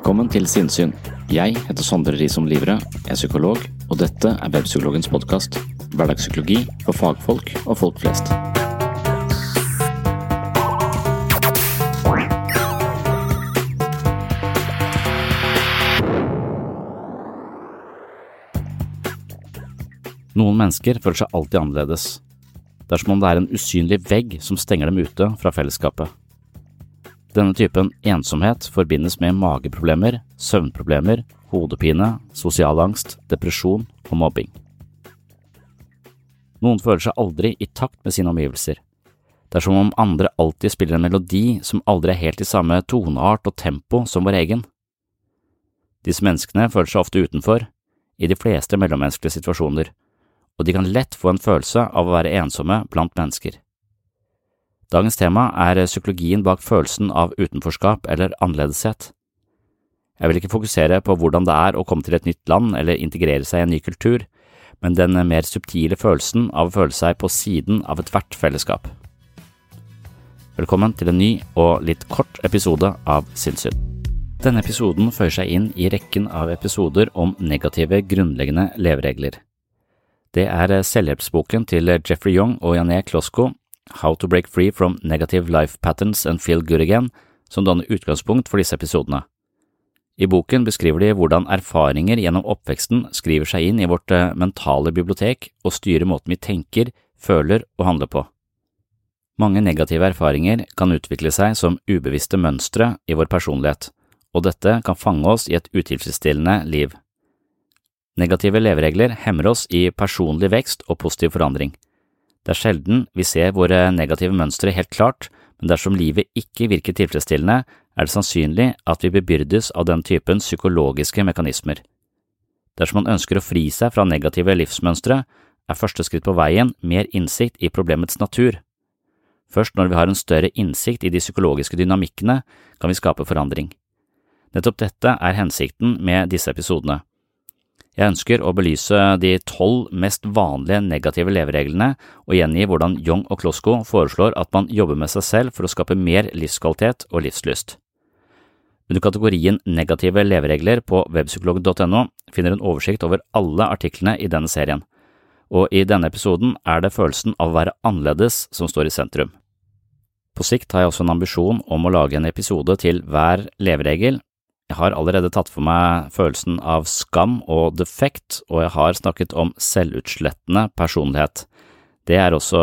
Velkommen til Sinnsyn. Jeg heter Sondre Risom Livre, er psykolog, og dette er Webpsykologens podkast. Hverdagspsykologi for fagfolk og folk flest. Noen mennesker føler seg alltid annerledes. Det er som om det er en usynlig vegg som stenger dem ute fra fellesskapet. Denne typen ensomhet forbindes med mageproblemer, søvnproblemer, hodepine, sosial angst, depresjon og mobbing. Noen føler seg aldri i takt med sine omgivelser. Det er som om andre alltid spiller en melodi som aldri er helt i samme toneart og tempo som vår egen. Disse menneskene føler seg ofte utenfor, i de fleste mellommenneskelige situasjoner, og de kan lett få en følelse av å være ensomme blant mennesker. Dagens tema er psykologien bak følelsen av utenforskap eller annerledeshet. Jeg vil ikke fokusere på hvordan det er å komme til et nytt land eller integrere seg i en ny kultur, men den mer subtile følelsen av å føle seg på siden av ethvert fellesskap. Velkommen til en ny og litt kort episode av Sinnssyn. Denne episoden føyer seg inn i rekken av episoder om negative grunnleggende leveregler. Det er selvhjelpsboken til Jeffrey Young og Jané Klosko, How to Break Free from Negative Life Patterns and Feel Good Again, som danner utgangspunkt for disse episodene. I boken beskriver de hvordan erfaringer gjennom oppveksten skriver seg inn i vårt mentale bibliotek og styrer måten vi tenker, føler og handler på. Mange negative erfaringer kan utvikle seg som ubevisste mønstre i vår personlighet, og dette kan fange oss i et utilfredsstillende liv. Negative leveregler hemmer oss i personlig vekst og positiv forandring. Det er sjelden vi ser våre negative mønstre helt klart, men dersom livet ikke virker tilfredsstillende, er det sannsynlig at vi bebyrdes av den typen psykologiske mekanismer. Dersom man ønsker å fri seg fra negative livsmønstre, er første skritt på veien mer innsikt i problemets natur. Først når vi har en større innsikt i de psykologiske dynamikkene, kan vi skape forandring. Nettopp dette er hensikten med disse episodene. Jeg ønsker å belyse de tolv mest vanlige negative levereglene og gjengi hvordan Young og Klosko foreslår at man jobber med seg selv for å skape mer livskvalitet og livslyst. Under kategorien Negative leveregler på webpsykolog.no finner du en oversikt over alle artiklene i denne serien, og i denne episoden er det følelsen av å være annerledes som står i sentrum. På sikt har jeg også en ambisjon om å lage en episode til hver leveregel, jeg har allerede tatt for meg følelsen av skam og defekt, og jeg har snakket om selvutslettende personlighet. Det er også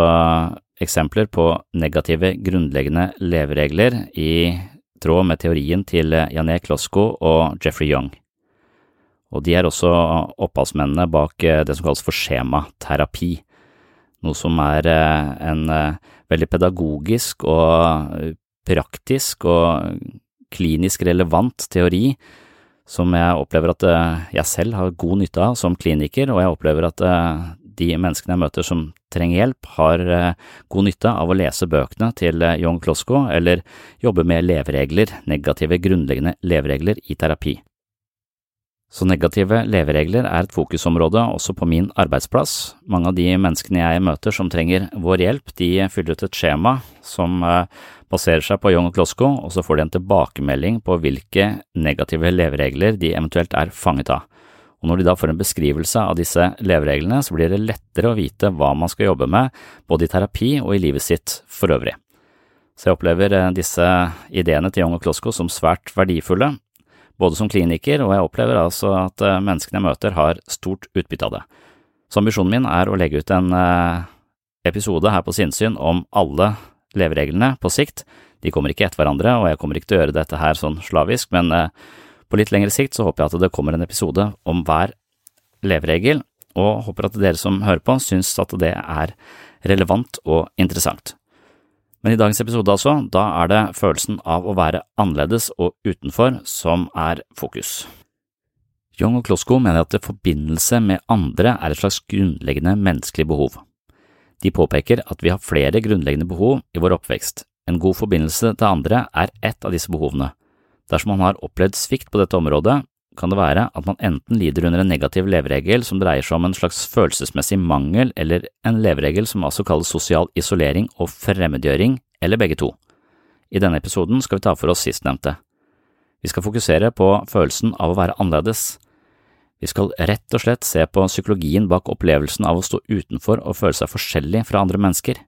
eksempler på negative grunnleggende leveregler i tråd med teorien til Jané Klosko og Jeffrey Young. Og de er også opphavsmennene bak det som kalles for skjematerapi. noe som er eh, en eh, veldig pedagogisk og praktisk og klinisk relevant teori som jeg opplever at jeg selv har god nytte av som kliniker, og jeg opplever at de menneskene jeg møter som trenger hjelp, har god nytte av å lese bøkene til John Klosko eller jobbe med leveregler, negative grunnleggende leveregler i terapi. Så negative leveregler er et fokusområde også på min arbeidsplass. Mange av de menneskene jeg møter som trenger vår hjelp, de fyller ut et skjema som eh, baserer seg på Young og Klosko, og så får de en tilbakemelding på hvilke negative leveregler de eventuelt er fanget av. Og når de da får en beskrivelse av disse levereglene, så blir det lettere å vite hva man skal jobbe med, både i terapi og i livet sitt for øvrig. Så jeg opplever eh, disse ideene til Young og Klosko som svært verdifulle, både som kliniker, og jeg opplever altså at eh, menneskene jeg møter har stort utbytte av det. Så ambisjonen min er å legge ut en eh, episode her på Sinnsyn om alle levereglene på sikt. De kommer ikke etter hverandre, og jeg kommer ikke til å gjøre dette her sånn slavisk, men eh, på litt lengre sikt så håper jeg at det kommer en episode om hver leveregel, og håper at dere som hører på, syns at det er relevant og interessant. Men i dagens episode, altså, da er det følelsen av å være annerledes og utenfor som er fokus. Young og Klosko mener at forbindelse med andre er et slags grunnleggende menneskelig behov. De påpeker at vi har flere grunnleggende behov i vår oppvekst. En god forbindelse til andre er ett av disse behovene. Dersom man har opplevd svikt på dette området, kan det være at man enten lider under en negativ leveregel som dreier seg om en slags følelsesmessig mangel, eller en leveregel som altså kalles sosial isolering og fremmedgjøring, eller begge to. I denne episoden skal vi ta for oss sistnevnte. Vi skal fokusere på følelsen av å være annerledes. Vi skal rett og slett se på psykologien bak opplevelsen av å stå utenfor og føle seg forskjellig fra andre mennesker.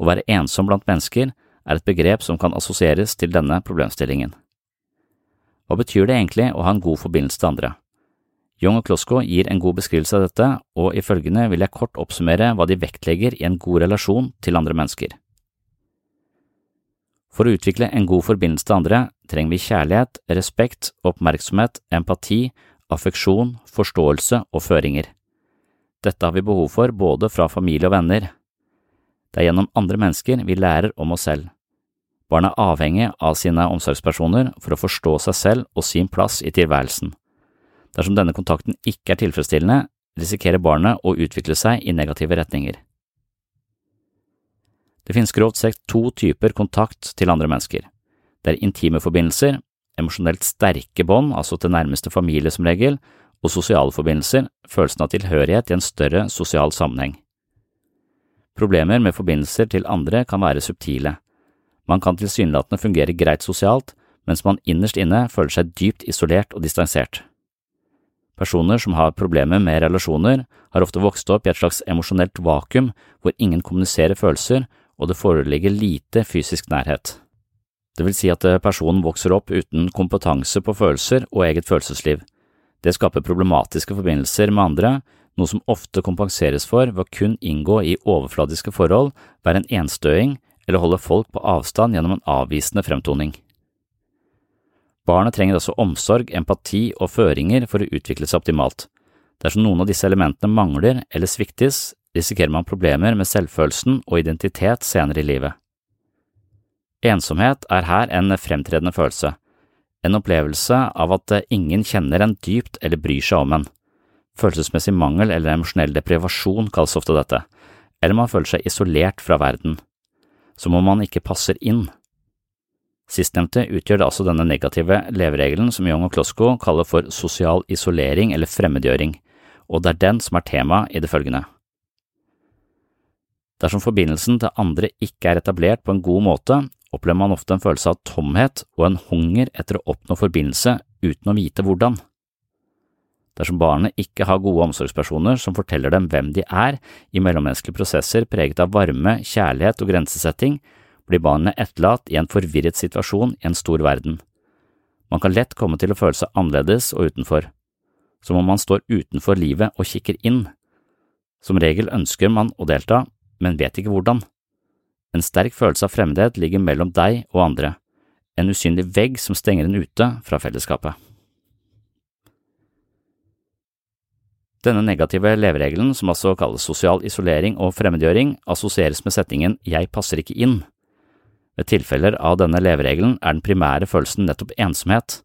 Å være ensom blant mennesker er et begrep som kan assosieres til denne problemstillingen. Hva betyr det egentlig å ha en god forbindelse til andre? Young og Klosko gir en god beskrivelse av dette, og i følgende vil jeg kort oppsummere hva de vektlegger i en god relasjon til andre mennesker. For å utvikle en god forbindelse til andre trenger vi kjærlighet, respekt, oppmerksomhet, empati, affeksjon, forståelse og føringer. Dette har vi behov for både fra familie og venner. Det er gjennom andre mennesker vi lærer om oss selv. Barn er avhengig av sine omsorgspersoner for å forstå seg selv og sin plass i tilværelsen. Dersom denne kontakten ikke er tilfredsstillende, risikerer barnet å utvikle seg i negative retninger. Det finnes grovt sett to typer kontakt til andre mennesker. Det er intime forbindelser, emosjonelt sterke bånd, altså til nærmeste familie som regel, og sosiale forbindelser, følelsen av tilhørighet i en større sosial sammenheng. Problemer med forbindelser til andre kan være subtile man kan tilsynelatende fungere greit sosialt, mens man innerst inne føler seg dypt isolert og distansert. Personer som har problemer med relasjoner, har ofte vokst opp i et slags emosjonelt vakuum hvor ingen kommuniserer følelser og det foreligger lite fysisk nærhet. Det vil si at personen vokser opp uten kompetanse på følelser og eget følelsesliv. Det skaper problematiske forbindelser med andre, noe som ofte kompenseres for ved å kun inngå i overfladiske forhold, være en enstøing eller holde folk på avstand gjennom en avvisende fremtoning. Barnet trenger også omsorg, empati og føringer for å utvikle seg optimalt. Dersom noen av disse elementene mangler eller sviktes, risikerer man problemer med selvfølelsen og identitet senere i livet. Ensomhet er her en fremtredende følelse, en opplevelse av at ingen kjenner en dypt eller bryr seg om en. Følelsesmessig mangel eller emosjonell deprivasjon kalles ofte dette, eller man føler seg isolert fra verden som om man ikke passer inn. Sistnevnte utgjør det altså denne negative leveregelen som Young og Klosko kaller for sosial isolering eller fremmedgjøring, og det er den som er tema i det følgende. Dersom forbindelsen til andre ikke er etablert på en god måte, opplever man ofte en følelse av tomhet og en hunger etter å oppnå forbindelse uten å vite hvordan. Dersom barnet ikke har gode omsorgspersoner som forteller dem hvem de er i mellommenneskelige prosesser preget av varme, kjærlighet og grensesetting, blir barnet etterlatt i en forvirret situasjon i en stor verden. Man kan lett komme til å føle seg annerledes og utenfor, som om man står utenfor livet og kikker inn. Som regel ønsker man å delta, men vet ikke hvordan. En sterk følelse av fremmedhet ligger mellom deg og andre, en usynlig vegg som stenger en ute fra fellesskapet. Denne negative leveregelen, som altså kalles sosial isolering og fremmedgjøring, assosieres med setningen jeg passer ikke inn. Ved tilfeller av denne leveregelen er den primære følelsen nettopp ensomhet.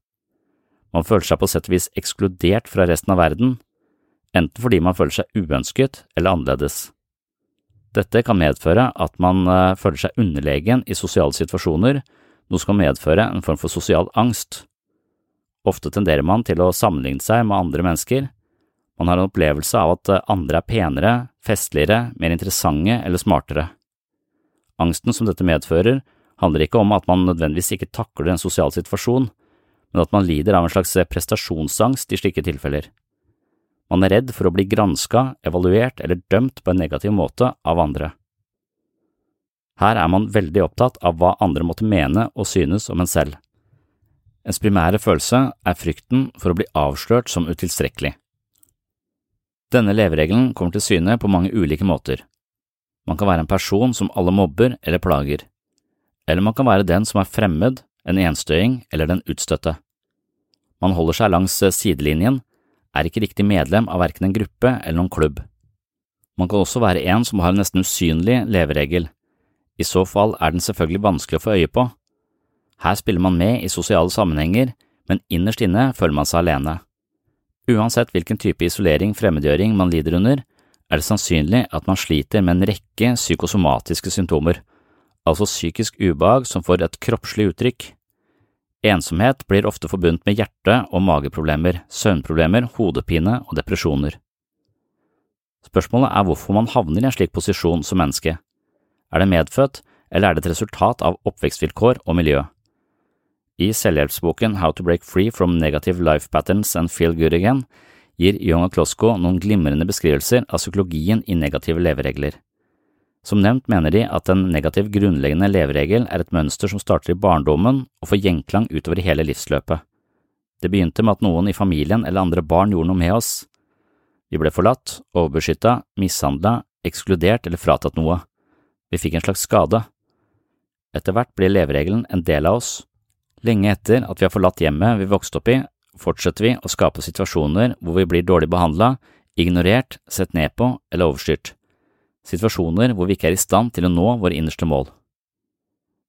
Man føler seg på sett og vis ekskludert fra resten av verden, enten fordi man føler seg uønsket eller annerledes. Dette kan medføre at man eh, føler seg underlegen i sosiale situasjoner, noe som kan medføre en form for sosial angst. Ofte tenderer man til å sammenligne seg med andre mennesker, man har en opplevelse av at andre er penere, festligere, mer interessante eller smartere. Angsten som dette medfører, handler ikke om at man nødvendigvis ikke takler en sosial situasjon, men at man lider av en slags prestasjonsangst i slike tilfeller. Man er redd for å bli granska, evaluert eller dømt på en negativ måte av andre. Her er man veldig opptatt av hva andre måtte mene og synes om en selv. Ens primære følelse er frykten for å bli avslørt som utilstrekkelig. Denne leveregelen kommer til syne på mange ulike måter. Man kan være en person som alle mobber eller plager, eller man kan være den som er fremmed, en enstøing eller den utstøtte. Man holder seg langs sidelinjen, er ikke riktig medlem av verken en gruppe eller noen klubb. Man kan også være en som har en nesten usynlig leveregel. I så fall er den selvfølgelig vanskelig å få øye på. Her spiller man med i sosiale sammenhenger, men innerst inne føler man seg alene. Uansett hvilken type isolering fremmedgjøring man lider under, er det sannsynlig at man sliter med en rekke psykosomatiske symptomer, altså psykisk ubehag som får et kroppslig uttrykk. Ensomhet blir ofte forbundet med hjerte- og mageproblemer, søvnproblemer, hodepine og depresjoner. Spørsmålet er hvorfor man havner i en slik posisjon som menneske. Er det medfødt, eller er det et resultat av oppvekstvilkår og miljø? I selvhjelpsboken How to Break Free from Negative Life Patterns and Feel Good Again gir Young og Klosko noen glimrende beskrivelser av psykologien i negative leveregler. Som nevnt mener de at en negativ grunnleggende leveregel er et mønster som starter i barndommen og får gjenklang utover hele livsløpet. Det begynte med at noen i familien eller andre barn gjorde noe med oss. Vi ble forlatt, overbeskytta, mishandla, ekskludert eller fratatt noe. Vi fikk en slags skade. Etter hvert ble leveregelen en del av oss, Lenge etter at vi har forlatt hjemmet vi vokste opp i, fortsetter vi å skape situasjoner hvor vi blir dårlig behandla, ignorert, sett ned på eller overstyrt. Situasjoner hvor vi ikke er i stand til å nå våre innerste mål.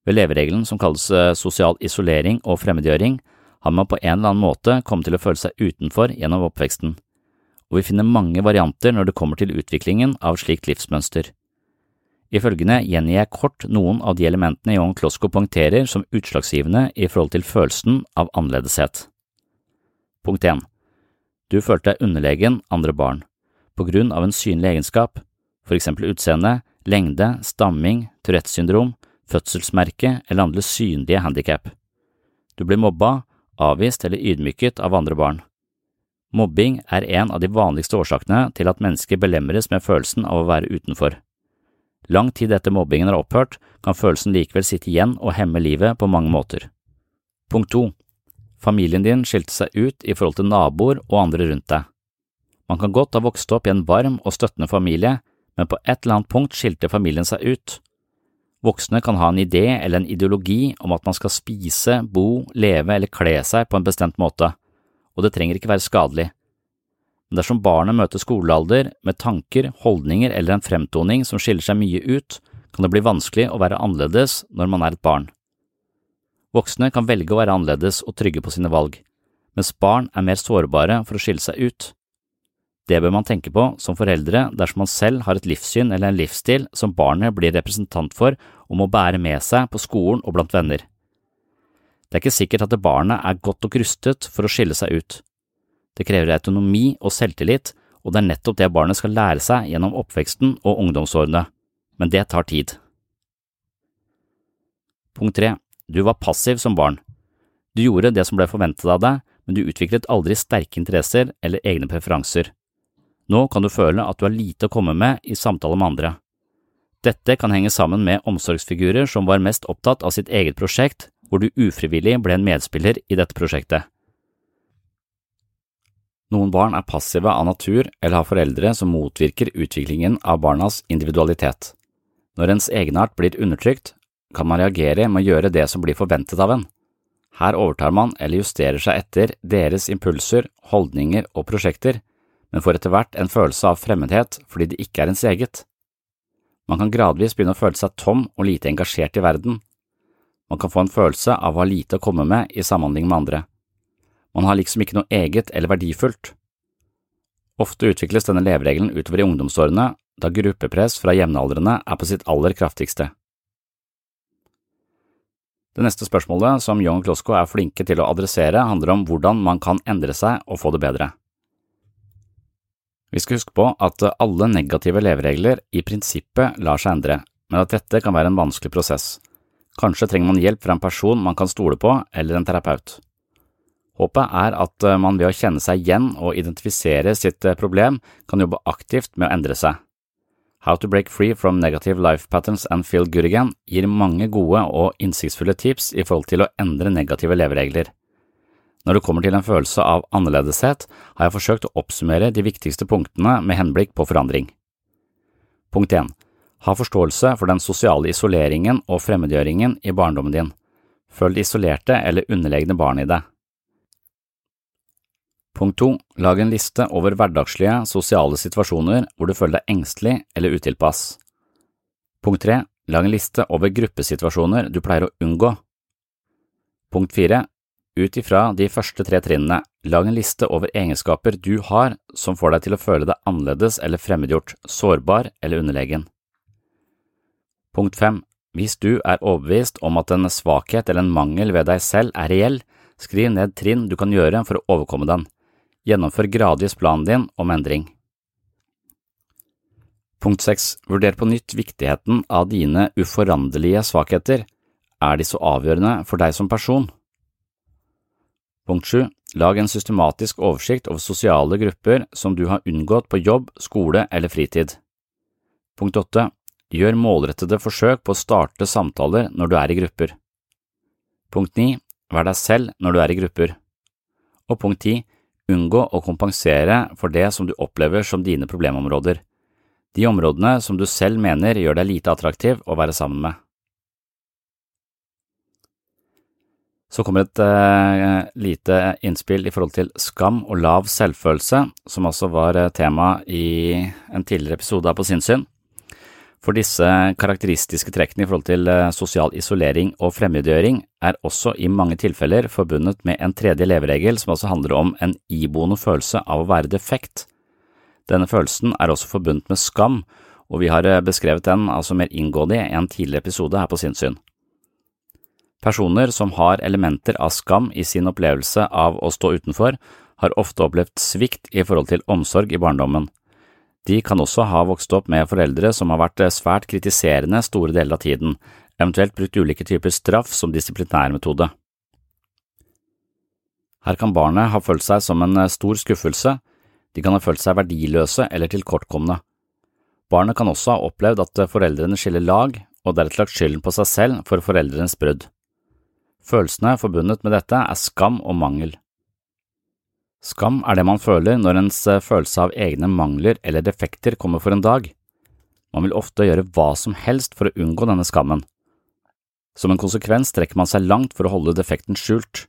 Ved leveregelen som kalles eh, sosial isolering og fremmedgjøring, har man på en eller annen måte kommet til å føle seg utenfor gjennom oppveksten, og vi finner mange varianter når det kommer til utviklingen av slikt livsmønster. I følgende gjengir jeg kort noen av de elementene John Klosko poengterer som utslagsgivende i forhold til følelsen av annerledeshet. Punkt 1. Du følte deg underlegen andre barn, på grunn av en synlig egenskap, for eksempel utseende, lengde, stamming, Tourettes syndrom, fødselsmerke eller andre synlige handikap. Du blir mobba, avvist eller ydmyket av andre barn. Mobbing er en av de vanligste årsakene til at mennesker belemres med følelsen av å være utenfor. Lang tid etter mobbingen har opphørt, kan følelsen likevel sitte igjen og hemme livet på mange måter. Punkt to. Familien din skilte seg ut i forhold til naboer og andre rundt deg. Man kan godt ha vokst opp i en varm og støttende familie, men på et eller annet punkt skilte familien seg ut. Voksne kan ha en idé eller en ideologi om at man skal spise, bo, leve eller kle seg på en bestemt måte, og det trenger ikke være skadelig dersom barnet møter skolealder med tanker, holdninger eller en fremtoning som skiller seg mye ut, kan det bli vanskelig å være annerledes når man er et barn. Voksne kan velge å være annerledes og trygge på sine valg, mens barn er mer sårbare for å skille seg ut. Det bør man tenke på som foreldre dersom man selv har et livssyn eller en livsstil som barnet blir representant for og må bære med seg på skolen og blant venner. Det er ikke sikkert at barnet er godt nok rustet for å skille seg ut. Det krever autonomi og selvtillit, og det er nettopp det barnet skal lære seg gjennom oppveksten og ungdomsårene, men det tar tid. Punkt tre. Du var passiv som barn. Du gjorde det som ble forventet av deg, men du utviklet aldri sterke interesser eller egne preferanser. Nå kan du føle at du har lite å komme med i samtale med andre. Dette kan henge sammen med omsorgsfigurer som var mest opptatt av sitt eget prosjekt, hvor du ufrivillig ble en medspiller i dette prosjektet. Noen barn er passive av natur eller har foreldre som motvirker utviklingen av barnas individualitet. Når ens egenart blir undertrykt, kan man reagere med å gjøre det som blir forventet av en. Her overtar man eller justerer seg etter deres impulser, holdninger og prosjekter, men får etter hvert en følelse av fremmedhet fordi det ikke er ens eget. Man kan gradvis begynne å føle seg tom og lite engasjert i verden. Man kan få en følelse av å ha lite å komme med i samhandling med andre. Man har liksom ikke noe eget eller verdifullt. Ofte utvikles denne leveregelen utover i ungdomsårene, da gruppepress fra jevnaldrende er på sitt aller kraftigste. Det neste spørsmålet som Young Klosko er flinke til å adressere, handler om hvordan man kan endre seg og få det bedre. Vi skal huske på at alle negative leveregler i prinsippet lar seg endre, men at dette kan være en vanskelig prosess. Kanskje trenger man hjelp fra en person man kan stole på, eller en terapeut. Håpet er at man ved å kjenne seg igjen og identifisere sitt problem, kan jobbe aktivt med å endre seg. How to Break Free from Negative Life Patterns and Feel Good Again gir mange gode og innsiktsfulle tips i forhold til å endre negative leveregler. Når det kommer til en følelse av annerledeshet, har jeg forsøkt å oppsummere de viktigste punktene med henblikk på forandring. Punkt 1. Ha forståelse for den sosiale isoleringen og fremmedgjøringen i barndommen din. Følg det isolerte eller underlegne barnet i deg. Punkt to, lag en liste over hverdagslige, sosiale situasjoner hvor du føler deg engstelig eller utilpass. Punkt tre, lag en liste over gruppesituasjoner du pleier å unngå. Punkt fire, ut ifra de første tre trinnene, lag en liste over egenskaper du har som får deg til å føle deg annerledes eller fremmedgjort, sårbar eller underlegen. Punkt fem, hvis du er overbevist om at en svakhet eller en mangel ved deg selv er reell, skriv ned trinn du kan gjøre for å overkomme den. Gjennomfør gradvis planen din om endring. Punkt 6. Vurder på nytt viktigheten av dine uforanderlige svakheter. Er de så avgjørende for deg som person? Punkt 7. Lag en systematisk oversikt over sosiale grupper som du har unngått på jobb, skole eller fritid. Punkt 8. Gjør målrettede forsøk på å starte samtaler når du er i grupper. Punkt 9. Vær deg selv når du er i grupper. Og punkt 10. Unngå å kompensere for det som du opplever som dine problemområder, de områdene som du selv mener gjør deg lite attraktiv å være sammen med. Så kommer et eh, lite innspill i forhold til skam og lav selvfølelse, som også var uh, tema i en tidligere episode av På sinnssyn. For disse karakteristiske trekkene i forhold til eh, sosial isolering og fremmedgjøring er også i mange tilfeller forbundet med en tredje leveregel som altså handler om en iboende følelse av å være defekt. Denne følelsen er også forbundet med skam, og vi har eh, beskrevet den altså mer inngående i en tidligere episode her på Sinnssyn. Personer som har elementer av skam i sin opplevelse av å stå utenfor, har ofte opplevd svikt i forhold til omsorg i barndommen. De kan også ha vokst opp med foreldre som har vært svært kritiserende store deler av tiden, eventuelt brukt ulike typer straff som disiplinærmetode. Her kan barnet ha følt seg som en stor skuffelse, de kan ha følt seg verdiløse eller tilkortkomne. Barnet kan også ha opplevd at foreldrene skiller lag og deretter lagt skylden på seg selv for foreldrenes brudd. Følelsene forbundet med dette er skam og mangel. Skam er det man føler når ens eh, følelse av egne mangler eller defekter kommer for en dag. Man vil ofte gjøre hva som helst for å unngå denne skammen. Som en konsekvens trekker man seg langt for å holde defekten skjult.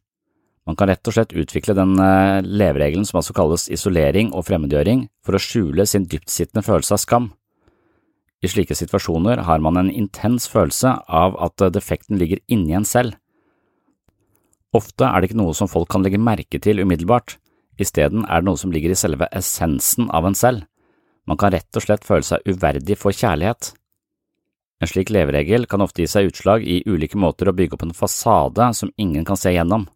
Man kan rett og slett utvikle den eh, leveregelen som altså kalles isolering og fremmedgjøring, for å skjule sin dyptsittende følelse av skam. I slike situasjoner har man en intens følelse av at eh, defekten ligger inni en selv. Ofte er det ikke noe som folk kan legge merke til umiddelbart, Isteden er det noe som ligger i selve essensen av en selv. Man kan rett og slett føle seg uverdig for kjærlighet. En slik leveregel kan ofte gi seg utslag i ulike måter å bygge opp en fasade som ingen kan se gjennom.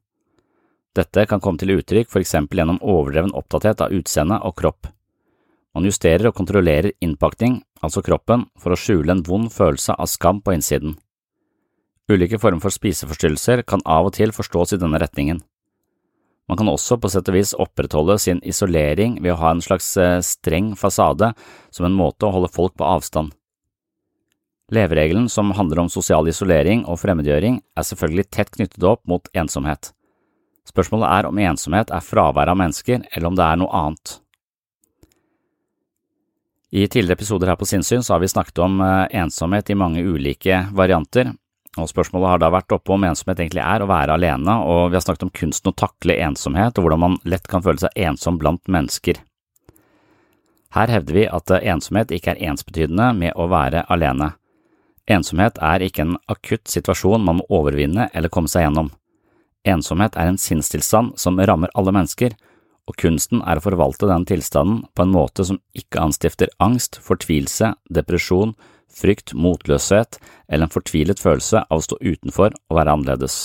Dette kan komme til uttrykk for eksempel gjennom overdreven opptatthet av utseende og kropp. Man justerer og kontrollerer innpakning, altså kroppen, for å skjule en vond følelse av skam på innsiden. Ulike former for spiseforstyrrelser kan av og til forstås i denne retningen. Man kan også på sett og vis opprettholde sin isolering ved å ha en slags eh, streng fasade som en måte å holde folk på avstand. Leveregelen som handler om sosial isolering og fremmedgjøring, er selvfølgelig tett knyttet opp mot ensomhet. Spørsmålet er om ensomhet er fravær av mennesker, eller om det er noe annet. I tidligere episoder her på Sinnsyn så har vi snakket om eh, ensomhet i mange ulike varianter, og Spørsmålet har da vært oppe om ensomhet egentlig er å være alene, og vi har snakket om kunsten å takle ensomhet og hvordan man lett kan føle seg ensom blant mennesker. Her hevder vi at ensomhet ikke er ensbetydende med å være alene. Ensomhet er ikke en akutt situasjon man må overvinne eller komme seg gjennom. Ensomhet er en sinnstilstand som rammer alle mennesker, og kunsten er å forvalte den tilstanden på en måte som ikke anstifter angst, fortvilelse, depresjon, frykt, motløshet eller en fortvilet følelse av å stå utenfor og være annerledes.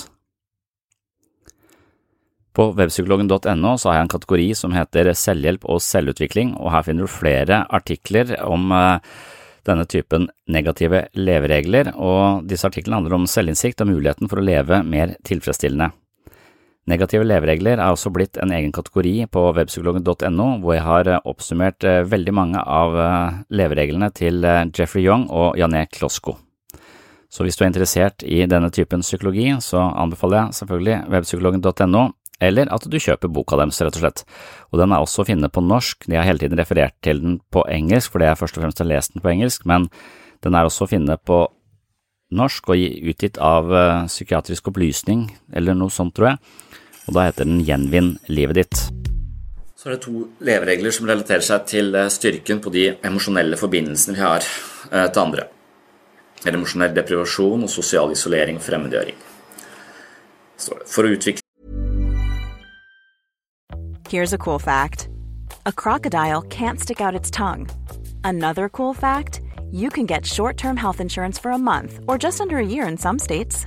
På webpsykologen.no har jeg en kategori som heter selvhjelp og selvutvikling, og her finner du flere artikler om eh, denne typen negative leveregler, og disse artiklene handler om selvinnsikt og muligheten for å leve mer tilfredsstillende. Negative leveregler er også blitt en egen kategori på webpsykologen.no, hvor jeg har eh, oppsummert eh, veldig mange av levereglene til Jeffrey Young og Jané Klosko. Så hvis du er interessert i denne typen psykologi, så anbefaler jeg selvfølgelig webpsykologen.no, eller at du kjøper boka deres, rett og slett. Og den er også å finne på norsk, de har hele tiden referert til den på engelsk, fordi jeg først og fremst har lest den på engelsk, men den er også å finne på norsk og utgitt av Psykiatrisk opplysning, eller noe sånt, tror jeg, og da heter den Gjenvinn livet ditt. Så er det to leveregler som relaterer seg til eh, styrken på de emosjonelle forbindelsene vi har uh, til andre. Eller emosjonell deprivasjon og sosial isolering og fremmedgjøring. For å utvikle Here's a cool fact a crocodile can't stick out its tongue. Another cool fact you can get short term health insurance for a month or just under a year in some states.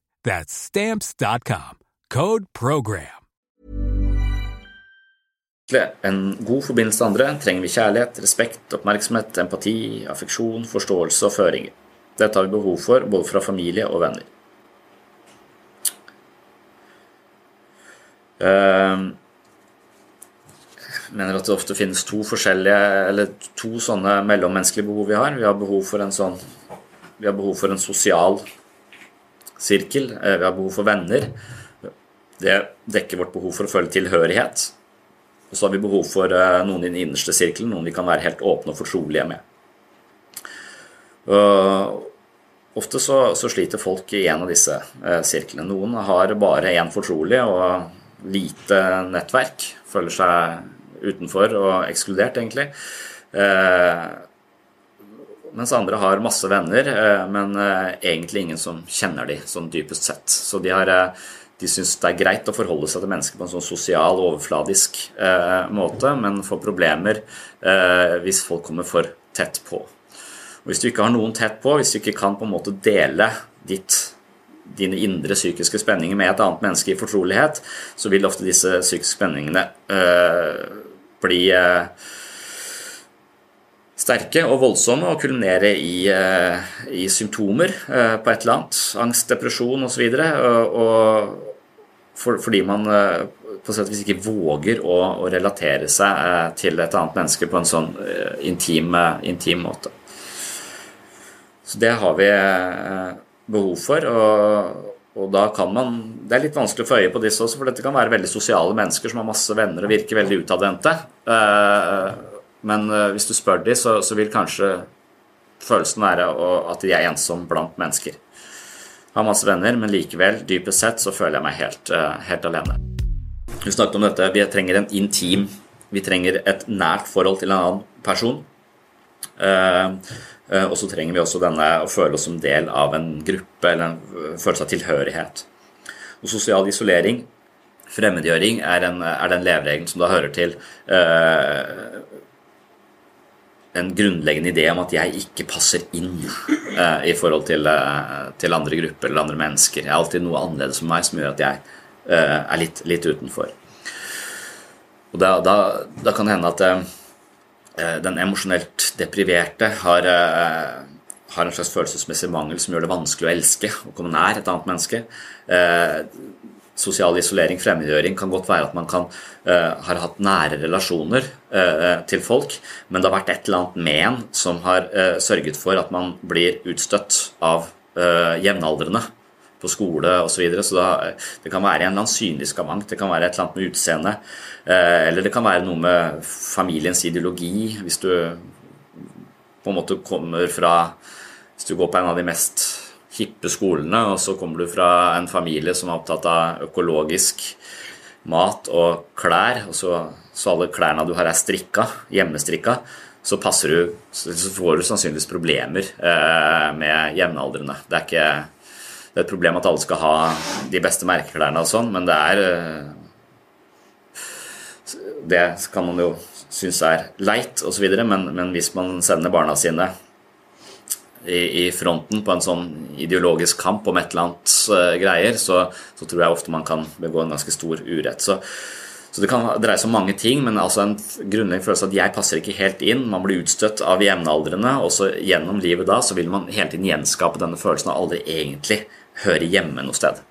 That's stamps.com. Code program. en god forbindelse til andre trenger vi kjærlighet, respekt, oppmerksomhet, empati, affeksjon, forståelse og føringer. Dette har vi behov for både fra familie og venner. Jeg mener at det ofte finnes to forskjellige, eller to sånne mellommenneskelige behov vi har. Vi har behov for en sånn Vi har behov for en sosial sirkel. Vi har behov for venner. Det dekker vårt behov for å føle tilhørighet. Og så har vi behov for noen i den innerste sirkelen, noen vi kan være helt åpne og fortrolige med. Ofte så, så, sliter folk i en av disse eh, sirklene. Noen har bare én fortrolig og lite nettverk. Føler seg utenfor og ekskludert, egentlig. Eh, mens andre har masse venner, eh, men eh, egentlig ingen som kjenner de, sånn dypest sett. Så de, har, eh, de syns det er greit å forholde seg til mennesker på en sånn sosial, overfladisk eh, måte, men får problemer hvis folk kommer for tett på. Og Hvis du ikke har noen tett på, hvis du ikke kan på en måte dele ditt, dine indre psykiske spenninger med et annet menneske i fortrolighet, så vil ofte disse psykiske spenningene øh, bli øh, sterke og voldsomme og kulminere i, øh, i symptomer på et eller annet. Angst, depresjon osv. Og for, fordi man på sett og vis ikke våger å, å, relatere seg til et annet menneske på en sånn intim, intim måte. Så det har vi eh, behov for. og, og da kan man, Det er litt vanskelig å få øye på disse også, for dette kan være veldig sosiale mennesker som har masse venner og virker veldig utadvendte. Eh, men eh, hvis du spør dem, så, så vil kanskje følelsen være at de er ensom blant mennesker. Jeg har masse venner, men likevel, dypest sett, så føler jeg meg helt, helt alene. Vi snakket om dette, vi trenger en intim Vi trenger et nært forhold til en annen person. Eh, og så trenger vi også denne å føle oss som del av en gruppe, eller en følelse av tilhørighet. Og sosial isolering, fremmedgjøring, er, en, er den leveregelen som da hører til eh, en grunnleggende idé om at jeg ikke passer inn eh, i forhold til, eh, til, andre grupper eller andre mennesker. Jeg er alltid noe annerledes for meg som gjør at jeg eh, er litt, litt, utenfor. Og da, da, da kan det hende at eh, Eh, den emosjonelt depriverte har, eh, har, en slags følelsesmessig mangel som gjør det vanskelig å elske og komme nær et annet menneske. Sosial isolering, fremmedgjøring, kan godt være at man kan har hatt nære relasjoner til folk, men det har vært et eller annet med en som har sørget for at man blir utstøtt av jevnaldrende på skole osv. Så, videre. så det kan være en eller annen synlig skavank, det kan være et eller annet med utseendet. Eller det kan være noe med familiens ideologi. Hvis du på en måte kommer fra Hvis du går på en av de mest hippe skolene, og så kommer du fra en familie som er opptatt av økologisk mat og klær, og så, så alle klærne du har er strikka, hjemmestrikka, så, du, så får du sannsynligvis problemer eh, med jevnaldrende. Det er ikke det er et problem at alle skal ha de beste merkeklærne og sånn, men det er eh, Det kan man jo synes er leit osv., men, men hvis man sender barna sine i, i, fronten på en sånn ideologisk kamp om et eller annet uh, greier, så, så, tror jeg ofte man kan begå en ganske stor urett. Så, så det kan dreie seg om mange ting, men altså en grunnleggende følelse at jeg passer ikke helt inn. Man blir utstøtt av jevnaldrende, og så gjennom livet da så vil man hele tiden gjenskape denne følelsen av aldri egentlig høre hjemme noe sted.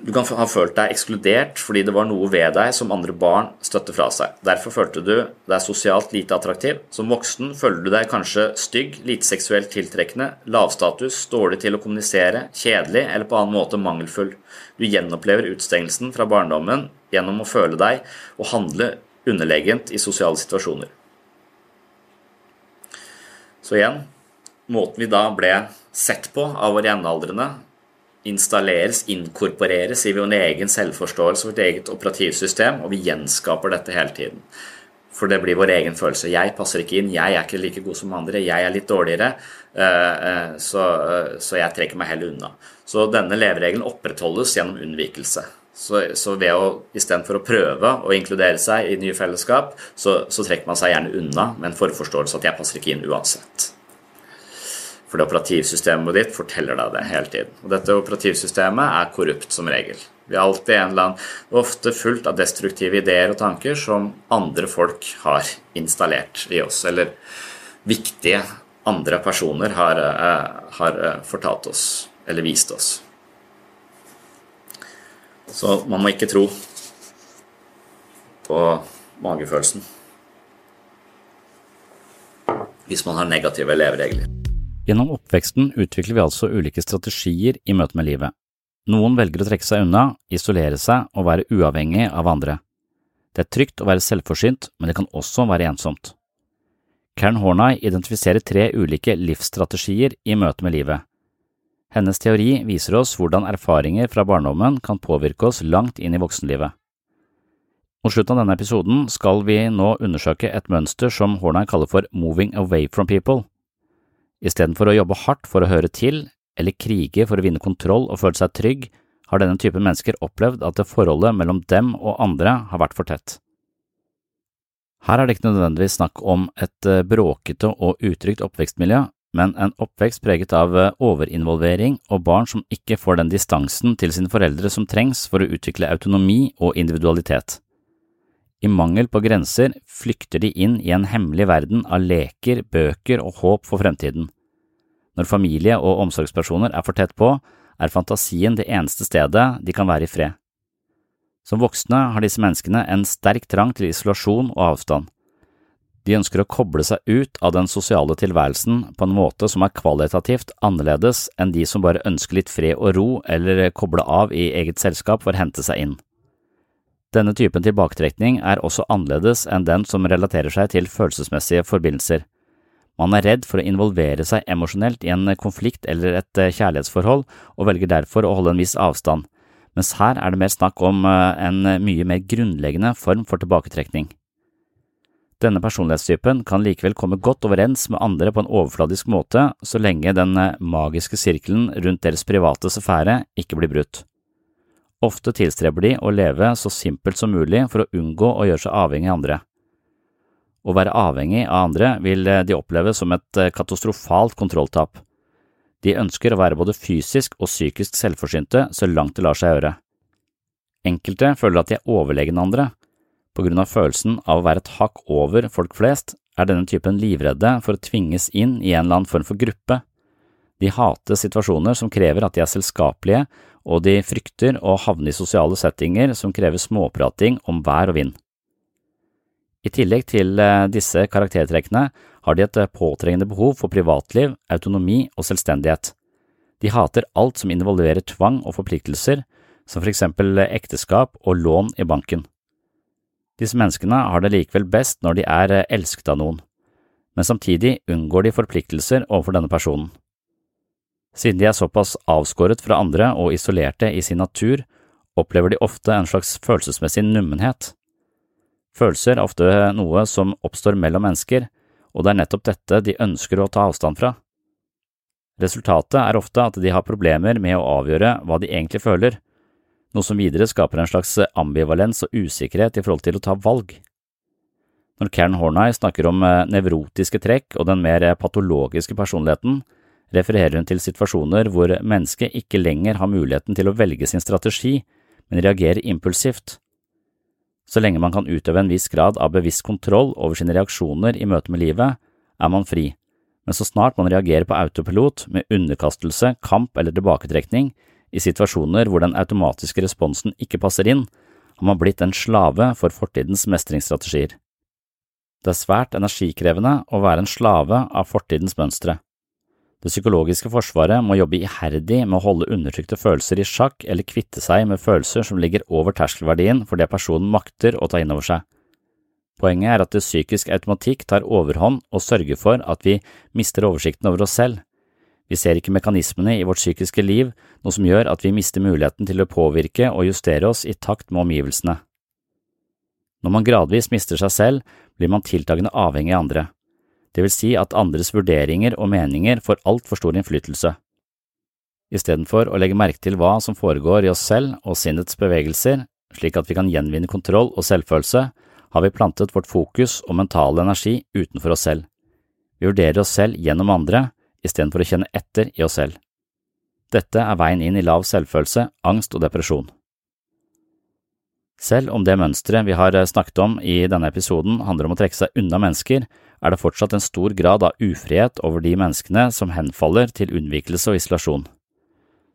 Du kan ha følt deg ekskludert fordi det var noe ved deg som andre barn støtte fra seg. Derfor følte du deg sosialt lite attraktiv. Som voksen føler du deg kanskje stygg, lite seksuelt tiltrekkende, lavstatus, dårlig til å kommunisere, kjedelig eller på annen måte mangelfull. Du gjenopplever utstengelsen fra barndommen gjennom å føle deg og handle underlegent i sosiale situasjoner. Så igjen måten vi da ble sett på av våre jevnaldrende, installeres, inkorporeres i vår egen selvforståelse, vårt eget operativsystem, og vi gjenskaper dette hele tiden. For det blir vår egen følelse. Jeg passer ikke inn, jeg er ikke like god som andre, jeg er litt dårligere, eh, eh, eh, så jeg trekker meg heller unna. Så denne leveregelen opprettholdes gjennom unnvikelse. Så, så ved å istedenfor å prøve å inkludere seg i nye fellesskap, så, så trekker man seg gjerne unna med en forforståelse at jeg passer ikke inn uansett. For det operativsystemet ditt forteller deg det hele tiden. Og dette operativsystemet er korrupt som regel. Vi er alltid en eller annen, ofte fullt av destruktive ideer og tanker som andre folk har installert i oss, eller viktige andre personer har, uh, har uh, fortalt oss eller vist oss. Så man må ikke tro på magefølelsen hvis man har negative leveregler. Gjennom oppveksten utvikler vi altså ulike strategier i møte med livet. Noen velger å trekke seg unna, isolere seg og være uavhengig av andre. Det er trygt å være selvforsynt, men det kan også være ensomt. Karen Horney identifiserer tre ulike livsstrategier i møte med livet. Hennes teori viser oss hvordan erfaringer fra barndommen kan påvirke oss langt inn i voksenlivet. Mot slutten av denne episoden skal vi nå undersøke et mønster som Horney kaller for moving away from people. Istedenfor å jobbe hardt for å høre til, eller krige for å vinne kontroll og føle seg trygg, har denne typen mennesker opplevd at det forholdet mellom dem og andre har vært for tett. Her er det ikke nødvendigvis snakk om et eh, bråkete og utrygt oppvekstmiljø, men en oppvekst preget av eh, overinvolvering og barn som ikke får den distansen til sine foreldre som trengs for å utvikle autonomi og individualitet. I mangel på grenser flykter de inn i en hemmelig verden av leker, bøker og håp for fremtiden. Når familie og omsorgspersoner er for tett på, er fantasien det eneste stedet de kan være i fred. Som voksne har disse menneskene en sterk trang til isolasjon og avstand. De ønsker å koble seg ut av den sosiale tilværelsen på en måte som er kvalitativt annerledes enn de som bare ønsker litt fred og ro eller koble av i eget selskap for å hente seg inn. Denne typen tilbaketrekning er også annerledes enn den som relaterer seg til følelsesmessige forbindelser. Man er redd for å involvere seg emosjonelt i en konflikt eller et eh, kjærlighetsforhold, og velger derfor å holde en viss avstand, mens her er det mer snakk om eh, en mye mer grunnleggende form for tilbaketrekning. Denne personlighetstypen kan likevel komme godt overens med andre på en overfladisk måte så lenge den eh, magiske sirkelen rundt deres private sfære ikke blir brutt. Ofte tilstreber de å leve så simpelt som mulig for å unngå å gjøre seg avhengig av andre. Å være avhengig av andre vil eh, de oppleve som et eh, katastrofalt kontrolltap. De ønsker å være både fysisk og psykisk selvforsynte så langt det lar seg gjøre. Enkelte føler at de er overlegne andre. På grunn av følelsen av å være et hakk over folk flest, er denne typen livredde for å tvinges inn i en eller annen form for gruppe. De hater situasjoner som krever at de er selskapelige og de frykter å havne i sosiale settinger som krever småprating om vær og vind. I tillegg til eh, disse karaktertrekkene har de et eh, påtrengende behov for privatliv, autonomi og selvstendighet. De hater alt som involverer tvang og forpliktelser, som for eksempel ekteskap og lån i banken. Disse menneskene har det likevel best når de er eh, elsket av noen, men samtidig unngår de forpliktelser overfor denne personen. Siden de er såpass avskåret fra andre og isolerte i sin natur, opplever de ofte en slags følelsesmessig nummenhet. Følelser er ofte noe som oppstår mellom mennesker, og det er nettopp dette de ønsker å ta avstand fra. Resultatet er ofte at de har problemer med å avgjøre hva de egentlig føler, noe som videre skaper en slags ambivalens og usikkerhet i forhold til å ta valg. Når Karen Horney snakker om eh, nevrotiske trekk og den mer patologiske personligheten, refererer hun til situasjoner hvor mennesket ikke lenger har muligheten til å velge sin strategi, men reagerer impulsivt. Så lenge man kan utøve en viss grad av bevisst kontroll over sine reaksjoner i møte med livet, er man fri, men så snart man reagerer på autopilot med underkastelse, kamp eller tilbaketrekning, i situasjoner hvor den automatiske responsen ikke passer inn, har man blitt en slave for fortidens mestringsstrategier. Det er svært energikrevende å være en slave av fortidens mønstre. Det psykologiske forsvaret må jobbe iherdig med å holde undertrykte følelser i sjakk eller kvitte seg med følelser som ligger over terskelverdien for det personen makter å ta inn over seg. Poenget er at det psykisk automatikk tar overhånd og sørger for at vi mister oversikten over oss selv. Vi ser ikke mekanismene i vårt psykiske liv, noe som gjør at vi mister muligheten til å påvirke og justere oss i takt med omgivelsene. Når man gradvis mister seg selv, blir man tiltagende avhengig av andre det vil si at andres vurderinger og meninger får altfor stor innflytelse. Istedenfor å legge merke til hva som foregår i oss selv og sinnets bevegelser, slik at vi kan gjenvinne kontroll og selvfølelse, har vi plantet vårt fokus og mentale energi utenfor oss selv. Vi vurderer oss selv gjennom andre, istedenfor å kjenne etter i oss selv. Dette er veien inn i lav selvfølelse, angst og depresjon. Selv om det mønsteret vi har snakket om i denne episoden handler om å trekke seg unna mennesker, er det fortsatt en stor grad av ufrihet over de menneskene som henfaller til unnvikelse og isolasjon.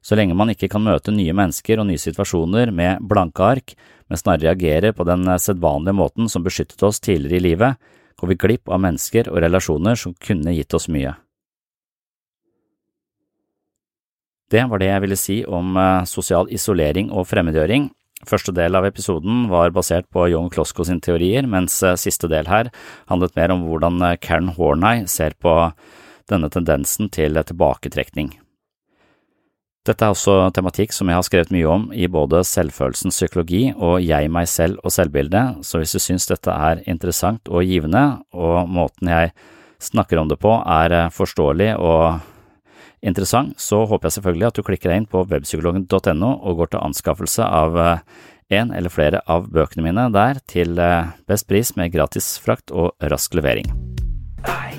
Så lenge man ikke kan møte nye mennesker og nye situasjoner med blanke ark, men snarere reagerer på den sedvanlige måten som beskyttet oss tidligere i livet, går vi glipp av mennesker og relasjoner som kunne gitt oss mye. Det var det jeg ville si om eh, sosial isolering og fremmedgjøring. Første del av episoden var basert på Young Klosko sin teorier, mens eh, siste del her handlet mer om hvordan eh, Karen Horney ser på denne tendensen til tilbaketrekning. Dette er også tematikk som jeg har skrevet mye om i både selvfølelsens psykologi og jeg, meg selv og selvbildet, så hvis du syns dette er interessant og givende, og måten jeg snakker om det på er eh, forståelig og interessant, så håper jeg selvfølgelig at du klikker deg inn på webpsykologen.no og går til anskaffelse av eh, en eller flere av bøkene mine der til eh, best pris med gratis frakt og rask levering. Nei.